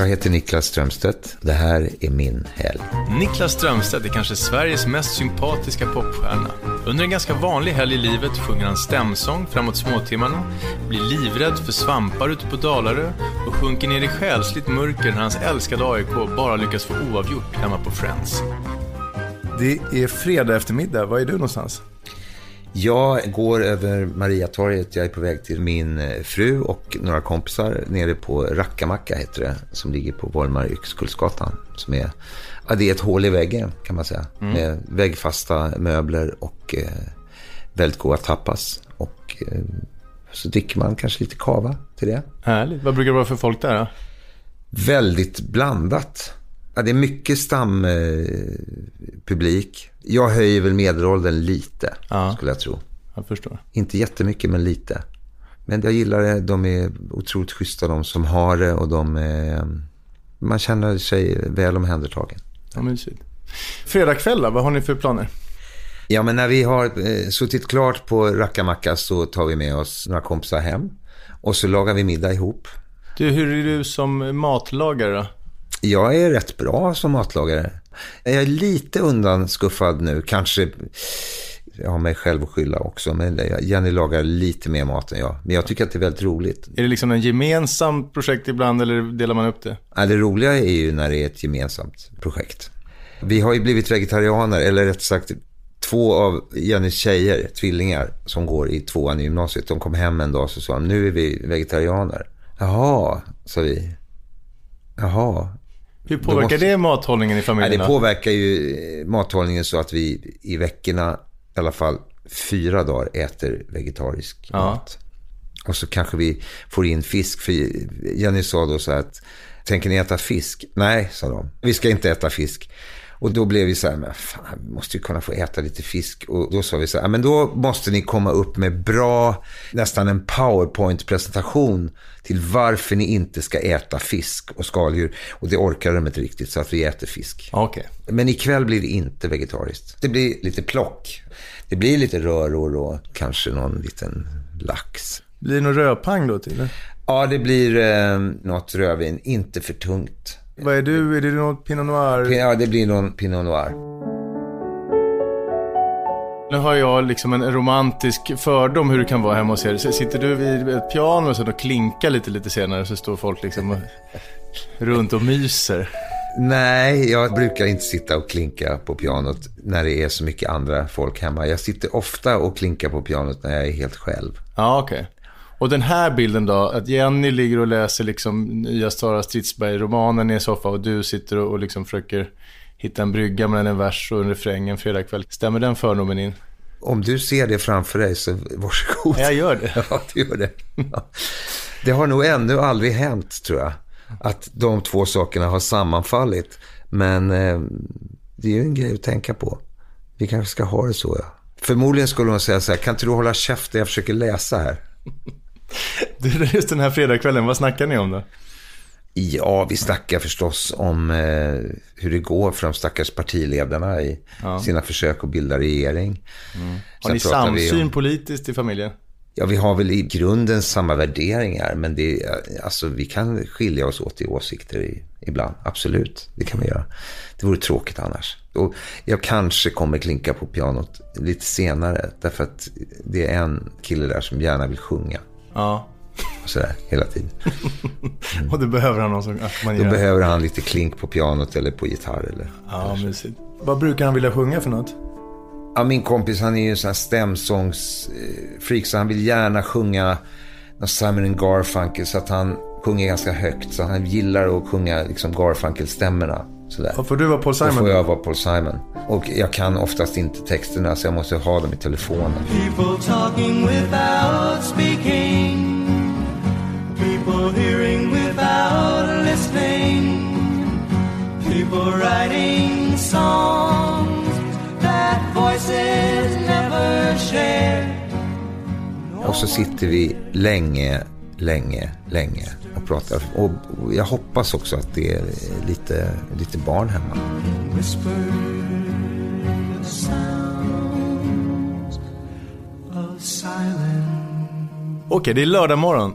Jag heter Niklas Strömstedt. Det här är min helg. Niklas Strömstedt är kanske Sveriges mest sympatiska popstjärna. Under en ganska vanlig helg i livet sjunger han stämsång framåt småtimmarna, blir livrädd för svampar ute på Dalarö och sjunker ner i själsligt mörker när hans älskade AIK bara lyckas få oavgjort hemma på Friends. Det är fredag eftermiddag. Var är du någonstans? Jag går över Mariatorget. Jag är på väg till min eh, fru och några kompisar nere på Rackamacka heter det. Som ligger på Volmar Yxkullsgatan. Som är, ja, det är ett hål i väggen kan man säga. Mm. Med väggfasta möbler och eh, väldigt goda tapas. Och eh, så dricker man kanske lite kava till det. Härligt. Vad brukar det vara för folk där då? Väldigt blandat. Ja, det är mycket stampublik. Eh, jag höjer väl medelåldern lite, ja. skulle jag tro. Jag förstår. Inte jättemycket, men lite. Men jag gillar det. De är otroligt schyssta, de som har det. Och de är, man känner sig väl omhändertagen. Ja, mysigt. Fredagkväll vad har ni för planer? Ja, men när vi har eh, suttit klart på Rackamacka så tar vi med oss några kompisar hem. Och så lagar vi middag ihop. Du, hur är du som matlagare då? Jag är rätt bra som matlagare. Jag är lite undanskuffad nu, kanske jag har mig själv att skylla också. Men Jenny lagar lite mer mat än jag. Men jag tycker att det är väldigt roligt. Är det liksom en gemensam projekt ibland eller delar man upp det? Ja, det roliga är ju när det är ett gemensamt projekt. Vi har ju blivit vegetarianer, eller rätt sagt två av Jennys tjejer, tvillingar, som går i tvåan i gymnasiet. De kom hem en dag och sa nu är vi vegetarianer. Jaha, sa vi. Jaha, hur påverkar måste... det mathållningen i familjen? Ja, det påverkar ju eh, mathållningen så att vi i veckorna i alla fall fyra dagar äter vegetarisk ja. mat. Och så kanske vi får in fisk. För Jenny sa då så här att, tänker ni äta fisk? Nej, sa de. Vi ska inte äta fisk. Och då blev vi så här, men fan, vi måste ju kunna få äta lite fisk. Och då sa vi så här, men då måste ni komma upp med bra, nästan en powerpoint-presentation till varför ni inte ska äta fisk och skaldjur. Och det orkar de inte riktigt, så att vi äter fisk. Okay. Men ikväll blir det inte vegetariskt. Det blir lite plock. Det blir lite röror och kanske någon liten lax. Blir det någon rödpang då till? Ja, det blir eh, något rödvin. Inte för tungt. Vad är du? Är det något Pinot Noir? Ja, det blir någon Pinot Noir. Nu har jag liksom en romantisk fördom hur det kan vara hemma hos er. Sitter du vid ett piano och, och klinkar lite, lite senare så står folk liksom runt och myser. Nej, jag brukar inte sitta och klinka på pianot när det är så mycket andra folk hemma. Jag sitter ofta och klinkar på pianot när jag är helt själv. Ja, okej. Okay. Och den här bilden då, att Jenny ligger och läser liksom nya Sara Stridsberg-romanen i en soffa och du sitter och, och liksom försöker hitta en brygga mellan en vers och en refräng en fredagkväll. Stämmer den fördomen in? Om du ser det framför dig så varsågod. Jag gör det. Ja, du gör det. Ja. Det har nog ännu aldrig hänt, tror jag. Att de två sakerna har sammanfallit. Men eh, det är ju en grej att tänka på. Vi kanske ska ha det så, ja. Förmodligen skulle hon säga så här, kan inte du hålla käften, jag försöker läsa här. Du, just den här fredagskvällen, vad snackar ni om då? Ja, vi snackar förstås om eh, hur det går för de stackars partiledarna i ja. sina försök att bilda regering. Mm. Har ni samsyn om, politiskt i familjen? Ja, vi har väl i grunden samma värderingar, men det, alltså, vi kan skilja oss åt i åsikter i, ibland. Absolut, det kan vi göra. Det vore tråkigt annars. Och jag kanske kommer klinka på pianot lite senare, därför att det är en kille där som gärna vill sjunga. Ja. Sådär, hela tiden. Mm. och då behöver han någon som Då behöver han lite klink på pianot eller på gitarr. Eller, ja, mysigt. Vad brukar han vilja sjunga för något? Ja, min kompis han är ju en sån här stämsångsfreak så han vill gärna sjunga Simon Garfunkel så att han sjunger ganska högt. Så han gillar att sjunga liksom Garfunkel-stämmorna. Sådär. Ja, får du vara Paul Simon? Då får jag vara Paul Simon. Och jag kan oftast inte texterna så jag måste ha dem i telefonen. People talking without speaking People hearing without listening People writing songs that voices never share Och så sitter vi länge, länge, länge och pratar. Och jag hoppas också att det är lite, lite barn hemma. Okej, det är lördag morgon.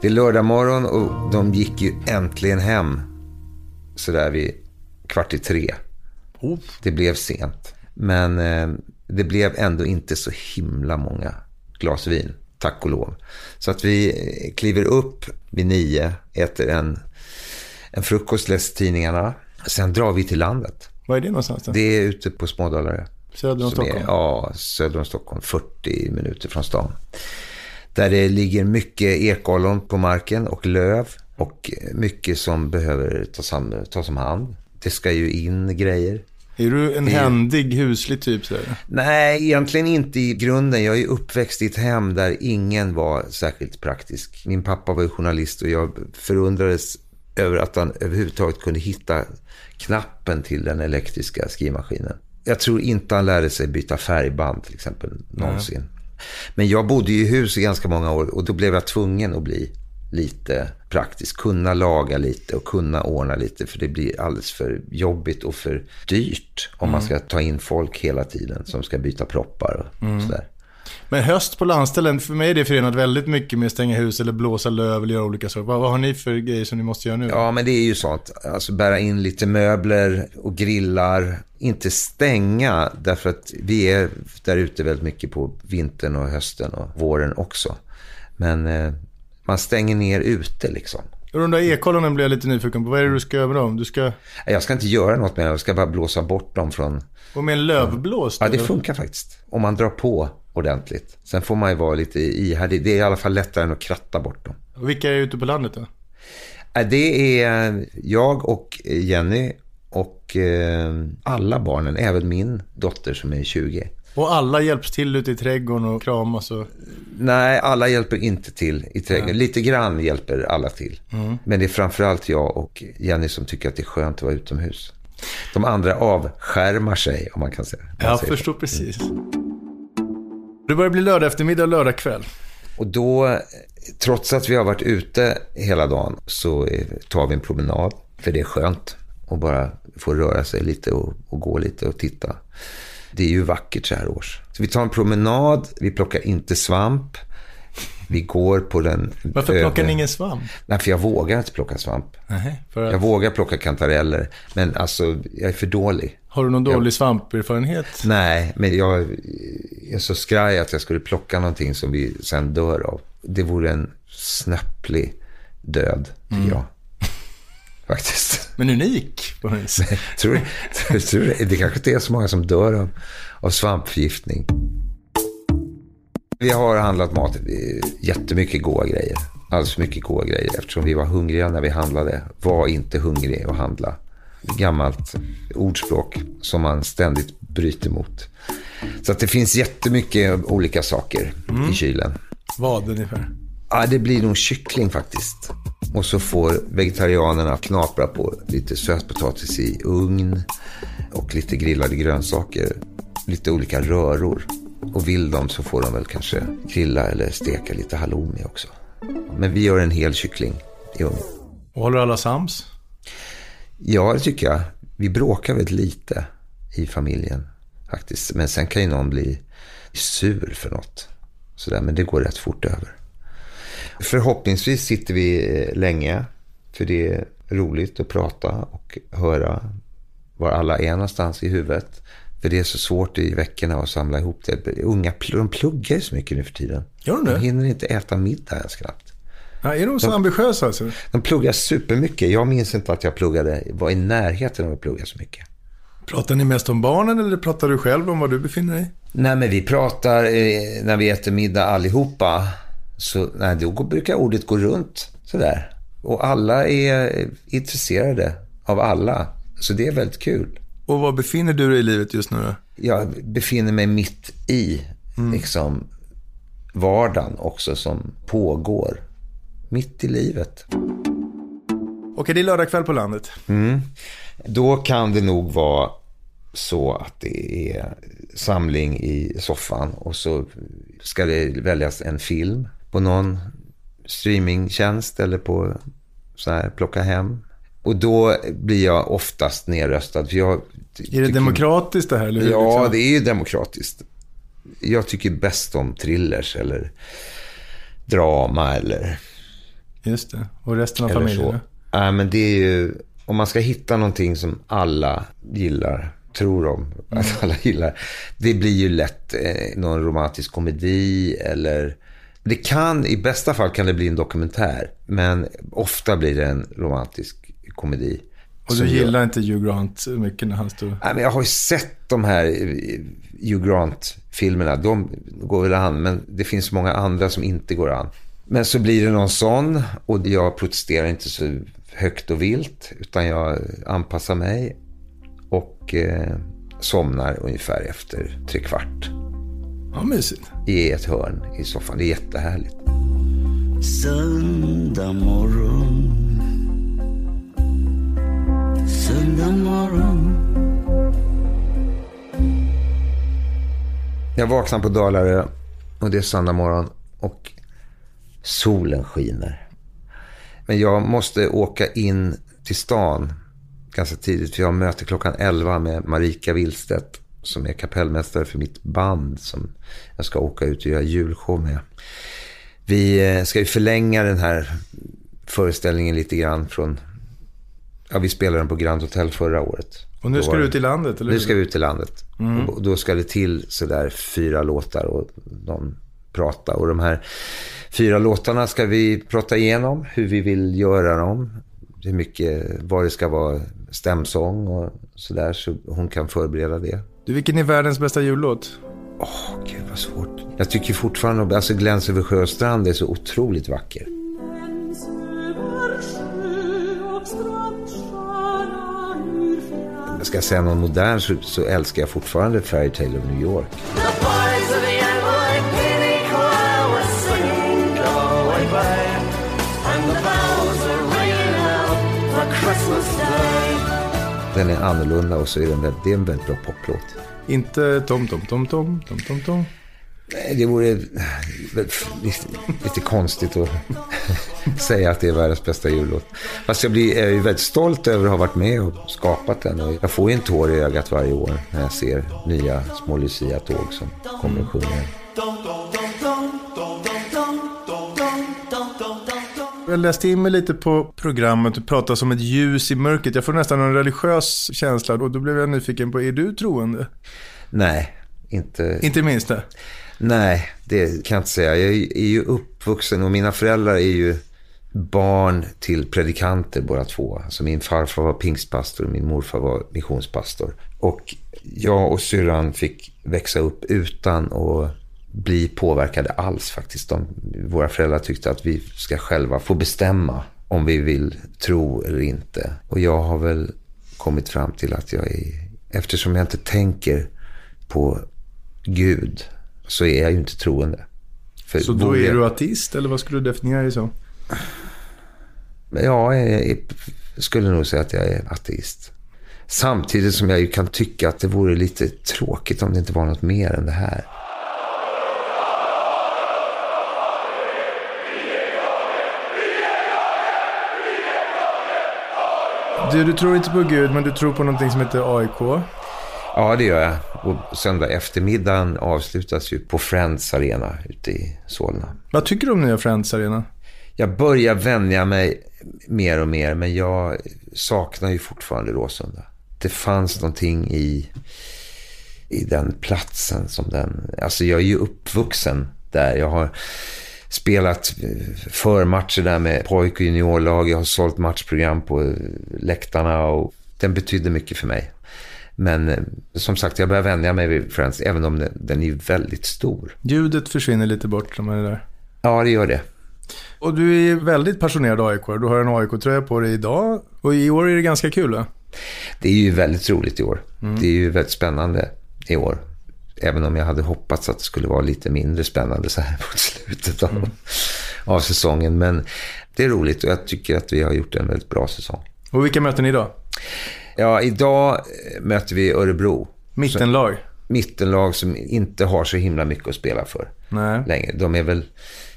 Det är lördag morgon och de gick ju äntligen hem sådär vid kvart i tre. Oh. Det blev sent. Men eh, det blev ändå inte så himla många glas vin, tack och lov. Så att vi kliver upp vid nio, äter en, en frukost, läser tidningarna. Sen drar vi till landet. Var är det någonstans? Då? Det är ute på Smådalarö. Söder om Stockholm? Är, ja, söder om Stockholm. 40 minuter från stan. Där det ligger mycket ekollon på marken och löv. Och mycket som behöver tas tas om hand. Det ska ju in grejer. Är du en händig, huslig typ? Så Nej, egentligen inte i grunden. Jag är uppväxt i ett hem där ingen var särskilt praktisk. Min pappa var journalist och jag förundrades över att han överhuvudtaget kunde hitta knappen till den elektriska skrivmaskinen. Jag tror inte han lärde sig byta färgband till exempel någonsin. Mm. Men jag bodde i hus i ganska många år och då blev jag tvungen att bli lite praktisk. Kunna laga lite och kunna ordna lite. För det blir alldeles för jobbigt och för dyrt om mm. man ska ta in folk hela tiden som ska byta proppar och mm. sådär. Men höst på landställen, för mig är det förenat väldigt mycket med att stänga hus eller blåsa löv eller göra olika saker. Vad, vad, har ni för grejer som ni måste göra nu? Ja, men det är ju sånt. Alltså bära in lite möbler och grillar. Inte stänga, därför att vi är där ute väldigt mycket på vintern och hösten och våren också. Men eh, man stänger ner ute liksom. De där ekollonen blir jag lite nyfiken på. Vad är det du ska göra med dem? Du ska... Jag ska inte göra något med dem. Jag ska bara blåsa bort dem från... Och med en lövblås? Ja, det funkar faktiskt. Om man drar på ordentligt. Sen får man ju vara lite ihärdig. Det är i alla fall lättare än att kratta bort dem. Och vilka är ute på landet då? Det är jag och Jenny och eh, alla barnen, även min dotter som är 20. Och alla hjälps till ute i trädgården och kramas? Och... Nej, alla hjälper inte till i trädgården. Ja. Lite grann hjälper alla till. Mm. Men det är framförallt jag och Jenny som tycker att det är skönt att vara utomhus. De andra avskärmar sig, om man kan säga. Jag förstår precis. Det börjar bli lördag eftermiddag och lördag kväll. Och då, trots att vi har varit ute hela dagen, så tar vi en promenad. För det är skönt att bara få röra sig lite och, och gå lite och titta. Det är ju vackert så här års. Så vi tar en promenad, vi plockar inte svamp. Vi går på den... Varför över... plockar ni ingen svamp? Nej, för jag vågar inte plocka svamp. Nej, att... Jag vågar plocka kantareller, men alltså jag är för dålig. Har du någon dålig jag... svamperfarenhet? Nej, men jag är så skraj att jag skulle plocka någonting som vi sen dör av. Det vore en snöplig död, tycker mm. jag. Faktiskt. Men unik på något vis. tror, tror, tror det, det kanske inte är så många som dör av, av svampförgiftning. Vi har handlat mat, jättemycket goda grejer. Alldeles för mycket goda grejer eftersom vi var hungriga när vi handlade. Var inte hungrig att handla. Gammalt ordspråk som man ständigt bryter mot. Så att det finns jättemycket olika saker mm. i kylen. Vad ungefär? Ja, det blir nog kyckling faktiskt. Och så får vegetarianerna knapra på lite sötpotatis i ugn och lite grillade grönsaker. Lite olika röror. Och vill de så får de väl kanske grilla eller steka lite halloumi också. Men vi gör en hel kyckling i ugn. Och håller alla sams? Ja, det tycker jag. Vi bråkar väldigt lite i familjen faktiskt. Men sen kan ju någon bli sur för något. Sådär, men det går rätt fort över. Förhoppningsvis sitter vi länge. För det är roligt att prata och höra var alla är någonstans i huvudet. För det är så svårt i veckorna att samla ihop det. Unga de pluggar ju så mycket nu för tiden. Gör de det? De hinner inte äta middag ens knappt. Ja, är de så de, ambitiösa alltså? De pluggar supermycket. Jag minns inte att jag pluggade, var i närheten av att plugga så mycket. Pratar ni mest om barnen eller pratar du själv om vad du befinner dig Nej, men vi pratar eh, när vi äter middag allihopa. Så nej, då brukar ordet gå runt sådär. Och alla är intresserade av alla. Så det är väldigt kul. Och var befinner du dig i livet just nu då? Jag befinner mig mitt i mm. liksom, vardagen också som pågår. Mitt i livet. Okej, det är lördag kväll på landet. Mm. Då kan det nog vara så att det är samling i soffan och så ska det väljas en film på någon streamingtjänst eller på så här plocka hem. Och då blir jag oftast nedröstad. För jag är det demokratiskt det här? Eller ja, liksom? det är ju demokratiskt. Jag tycker bäst om thrillers eller drama eller Just det. Och resten av familjen? Ja, men det är ju, om man ska hitta någonting som alla gillar, tror de att mm. alla gillar. Det blir ju lätt eh, någon romantisk komedi eller det kan, i bästa fall kan det bli en dokumentär. Men ofta blir det en romantisk komedi. Och du gillar jag... inte Hugh Grant mycket när han står... Nej, men jag har ju sett de här eh, Hugh Grant-filmerna. De går väl an, men det finns många andra som inte går an. Men så blir det någon sån och jag protesterar inte så högt och vilt. Utan jag anpassar mig och eh, somnar ungefär efter tre kvart. Ja, mysigt. I ett hörn i soffan. Det är jättehärligt. Söndag morgon Söndag morgon Jag vaknar på Dalarö och det är söndag morgon och solen skiner. Men jag måste åka in till stan ganska tidigt för jag möter klockan 11 med Marika Willstedt som är kapellmästare för mitt band som jag ska åka ut och göra julshow med. Vi eh, ska ju förlänga den här föreställningen lite grann från... Ja, vi spelade den på Grand Hotel förra året. Och nu ska du ut i landet? Eller? Nu ska vi ut i landet. Mm. Och då ska det till sådär fyra låtar och någon prata. Och de här fyra låtarna ska vi prata igenom. Hur vi vill göra dem. Hur mycket, vad det ska vara stämsång och sådär. Så hon kan förbereda det. Du, vilken är världens bästa jullåt? Åh, oh, gud vad svårt. Jag tycker fortfarande, alltså Gläns över sjö och strand är så otroligt vacker. Ska jag säga någon modern så, så älskar jag fortfarande Fairytale of New York. Den är annorlunda och så är den, det är en väldigt bra poplåt. Inte tom, tom, tom, tom, tom, tom, tom. Nej, det vore lite, lite konstigt att säga att det är världens bästa jullåt. Fast jag blir, är ju väldigt stolt över att ha varit med och skapat den. Och jag får ju en tår i ögat varje år när jag ser nya små Lucia-tåg som kommer och sjunger. Jag läste in mig lite på programmet och pratade som ett ljus i mörkret. Jag får nästan en religiös känsla och då blev jag nyfiken på, är du troende? Nej, inte... Inte minst det? Nej, det kan jag inte säga. Jag är ju uppvuxen och mina föräldrar är ju barn till predikanter båda två. Alltså min farfar var pingstpastor och min morfar var missionspastor. Och jag och syrran fick växa upp utan att bli påverkade alls faktiskt. De, våra föräldrar tyckte att vi ska själva få bestämma om vi vill tro eller inte. Och jag har väl kommit fram till att jag är, eftersom jag inte tänker på Gud så är jag ju inte troende. För så då är jag... du ateist eller vad skulle du definiera dig som? Ja, jag skulle nog säga att jag är ateist. Samtidigt som jag ju kan tycka att det vore lite tråkigt om det inte var något mer än det här. Du, du tror inte på Gud, men du tror på någonting som heter AIK. Ja, det gör jag. Och söndag eftermiddagen avslutas ju på Friends Arena ute i Solna. Vad tycker du om nya Friends Arena? Jag börjar vänja mig mer och mer, men jag saknar ju fortfarande Råsunda. Det fanns någonting i, i den platsen som den... Alltså jag är ju uppvuxen där. Jag har spelat förmatcher där med pojk och juniorlag. Jag har sålt matchprogram på läktarna och den betydde mycket för mig. Men eh, som sagt, jag börjar vänja mig vid Friends, även om den, är väldigt stor. Ljudet försvinner lite bort när man är där. Ja, det gör det. Och du är väldigt passionerad aik Du har en AIK-tröja på dig idag. Och i år är det ganska kul va? Det är ju väldigt roligt i år. Mm. Det är ju väldigt spännande i år. Även om jag hade hoppats att det skulle vara lite mindre spännande så här mot slutet av, mm. av säsongen. Men det är roligt och jag tycker att vi har gjort en väldigt bra säsong. Och vilka möter ni idag? Ja, idag eh, möter vi Örebro. Mittenlag? mittenlag som inte har så himla mycket att spela för Nej. längre. De är väl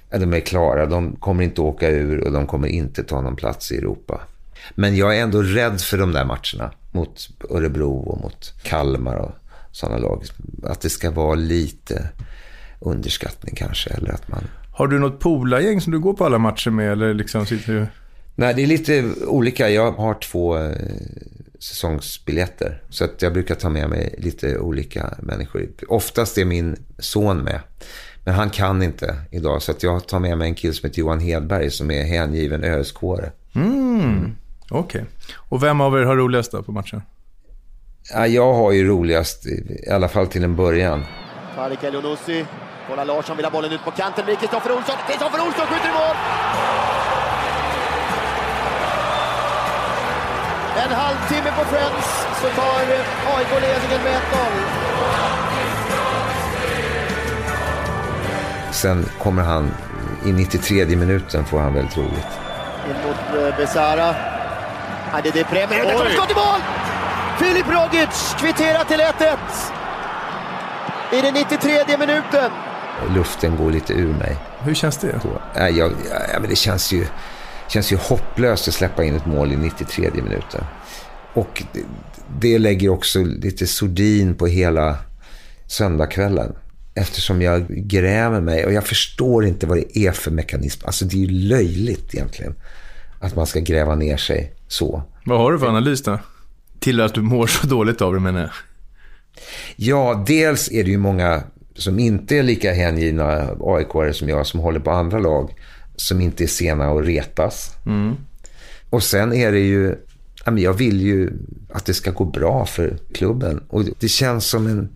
de är klara. De kommer inte åka ur och de kommer inte ta någon plats i Europa. Men jag är ändå rädd för de där matcherna mot Örebro och mot Kalmar och sådana lag. Att det ska vara lite underskattning kanske. Eller att man Har du något polargäng som du går på alla matcher med eller liksom sitter du... Nej, det är lite olika. Jag har två eh, säsongsbiljetter. Så att jag brukar ta med mig lite olika människor. Oftast är min son med. Men han kan inte idag. Så att jag tar med mig en kille som heter Johan Hedberg som är hängiven ösk Mm. Okej. Okay. Och vem av er har roligast då på matchen? Ja, jag har ju roligast, i alla fall till en början. Tarik Elionossi. Kolla Larsson vill ha bollen ut på kanten. Det blir Kristoffer Olsson. Kristoffer Olsson skjuter i mål! En halvtimme på Friends så tar AIK ledningen med 1-0. Sen kommer han i 93 minuten får han väldigt roligt. In mot eh, Besara. Ja, det är Bremer. Det kommer skott i mål! Filip Rogic kvitterar till 1-1. I den 93 minuten. Luften går lite ur mig. Hur känns det? Ja, jag, ja, men det känns ju känns ju hopplöst att släppa in ett mål i 93 minuten. Och det, det lägger också lite sordin på hela söndagskvällen. Eftersom jag gräver mig och jag förstår inte vad det är för mekanism. Alltså det är ju löjligt egentligen att man ska gräva ner sig så. Vad har du för analys då? Till att du mår så dåligt av det menar jag. Ja, dels är det ju många som inte är lika hängivna aik som jag som håller på andra lag som inte är sena att retas. Mm. Och sen är det ju, jag vill ju att det ska gå bra för klubben. Och det känns som en,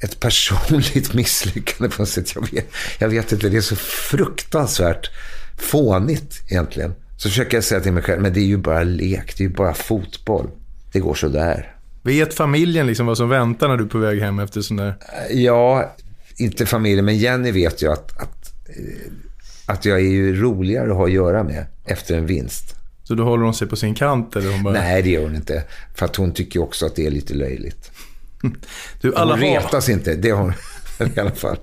ett personligt misslyckande på något sätt. Jag vet, jag vet inte, det är så fruktansvärt fånigt egentligen. Så försöker jag säga till mig själv, men det är ju bara lek, det är ju bara fotboll. Det går så där. Vet familjen liksom vad som väntar när du är på väg hem efter sån där? Ja, inte familjen, men Jenny vet ju att, att eh, att jag är ju roligare att ha att göra med efter en vinst. Så då håller hon sig på sin kant? Eller hon bara... Nej, det gör hon inte. För att hon tycker också att det är lite löjligt. Du, alla hon retas inte, det har hon i alla fall.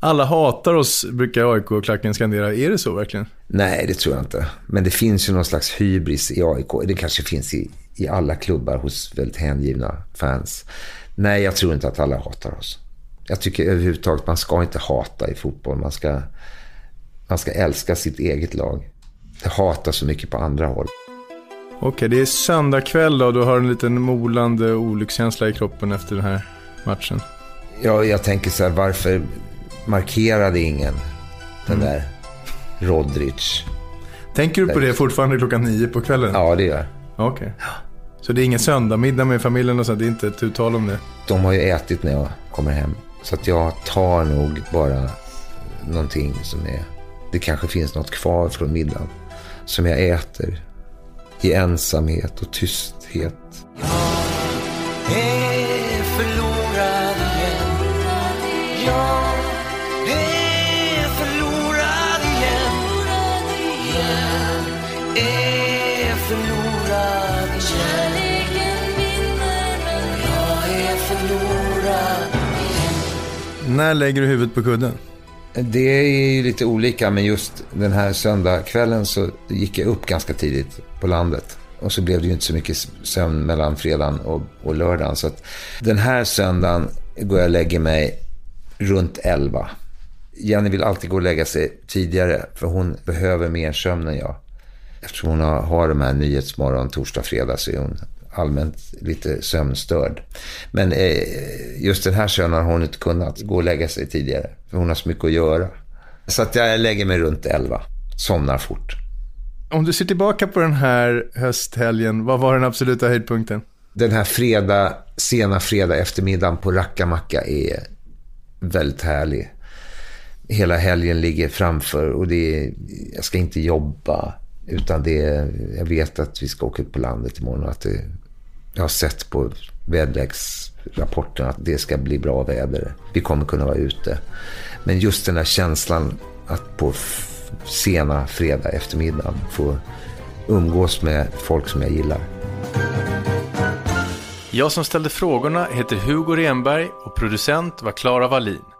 Alla hatar oss, brukar AIK-klacken skandera. Är det så verkligen? Nej, det tror jag inte. Men det finns ju någon slags hybris i AIK. Det kanske finns i, i alla klubbar hos väldigt hängivna fans. Nej, jag tror inte att alla hatar oss. Jag tycker överhuvudtaget man ska inte hata i fotboll. Man ska man ska älska sitt eget lag. Det hatar så mycket på andra håll. Okej, det är söndag kväll då. Du har en liten molande olyckskänsla i kroppen efter den här matchen. Ja, jag tänker så här, varför markerade ingen den mm. där Rodrich? Tänker du på det fortfarande klockan nio på kvällen? Ja, det gör jag. Okej. Så det är ingen söndagmiddag med familjen och så? Det är inte ett uttal om det? De har ju ätit när jag kommer hem. Så att jag tar nog bara någonting som är det kanske finns något kvar från middagen som jag äter i ensamhet och tysthet. Jag är förlorad igen. Jag När lägger du huvudet på kudden? Det är ju lite olika, men just den här söndagskvällen så gick jag upp ganska tidigt på landet. Och så blev det ju inte så mycket sömn mellan fredagen och, och lördagen. Så att den här söndagen går jag och lägger mig runt 11. Jenny vill alltid gå och lägga sig tidigare, för hon behöver mer sömn än jag. Eftersom hon har, har de här nyhetsmorgon, torsdag, fredag så är hon allmänt lite sömnstörd. Men eh, just den här söndagen har hon inte kunnat gå och lägga sig tidigare. För hon har så mycket att göra. Så att jag lägger mig runt elva. Somnar fort. Om du ser tillbaka på den här hösthelgen, vad var den absoluta höjdpunkten? Den här fredag, sena fredag eftermiddagen på Rackamacka är väldigt härlig. Hela helgen ligger framför och det är, jag ska inte jobba. Utan det är, jag vet att vi ska åka ut på landet imorgon och att det, jag har sett på väderleksrapporten att det ska bli bra väder. Vi kommer kunna vara ute. Men just den där känslan att på sena fredag eftermiddag få umgås med folk som jag gillar. Jag som ställde frågorna heter Hugo Renberg och producent var Klara Wallin.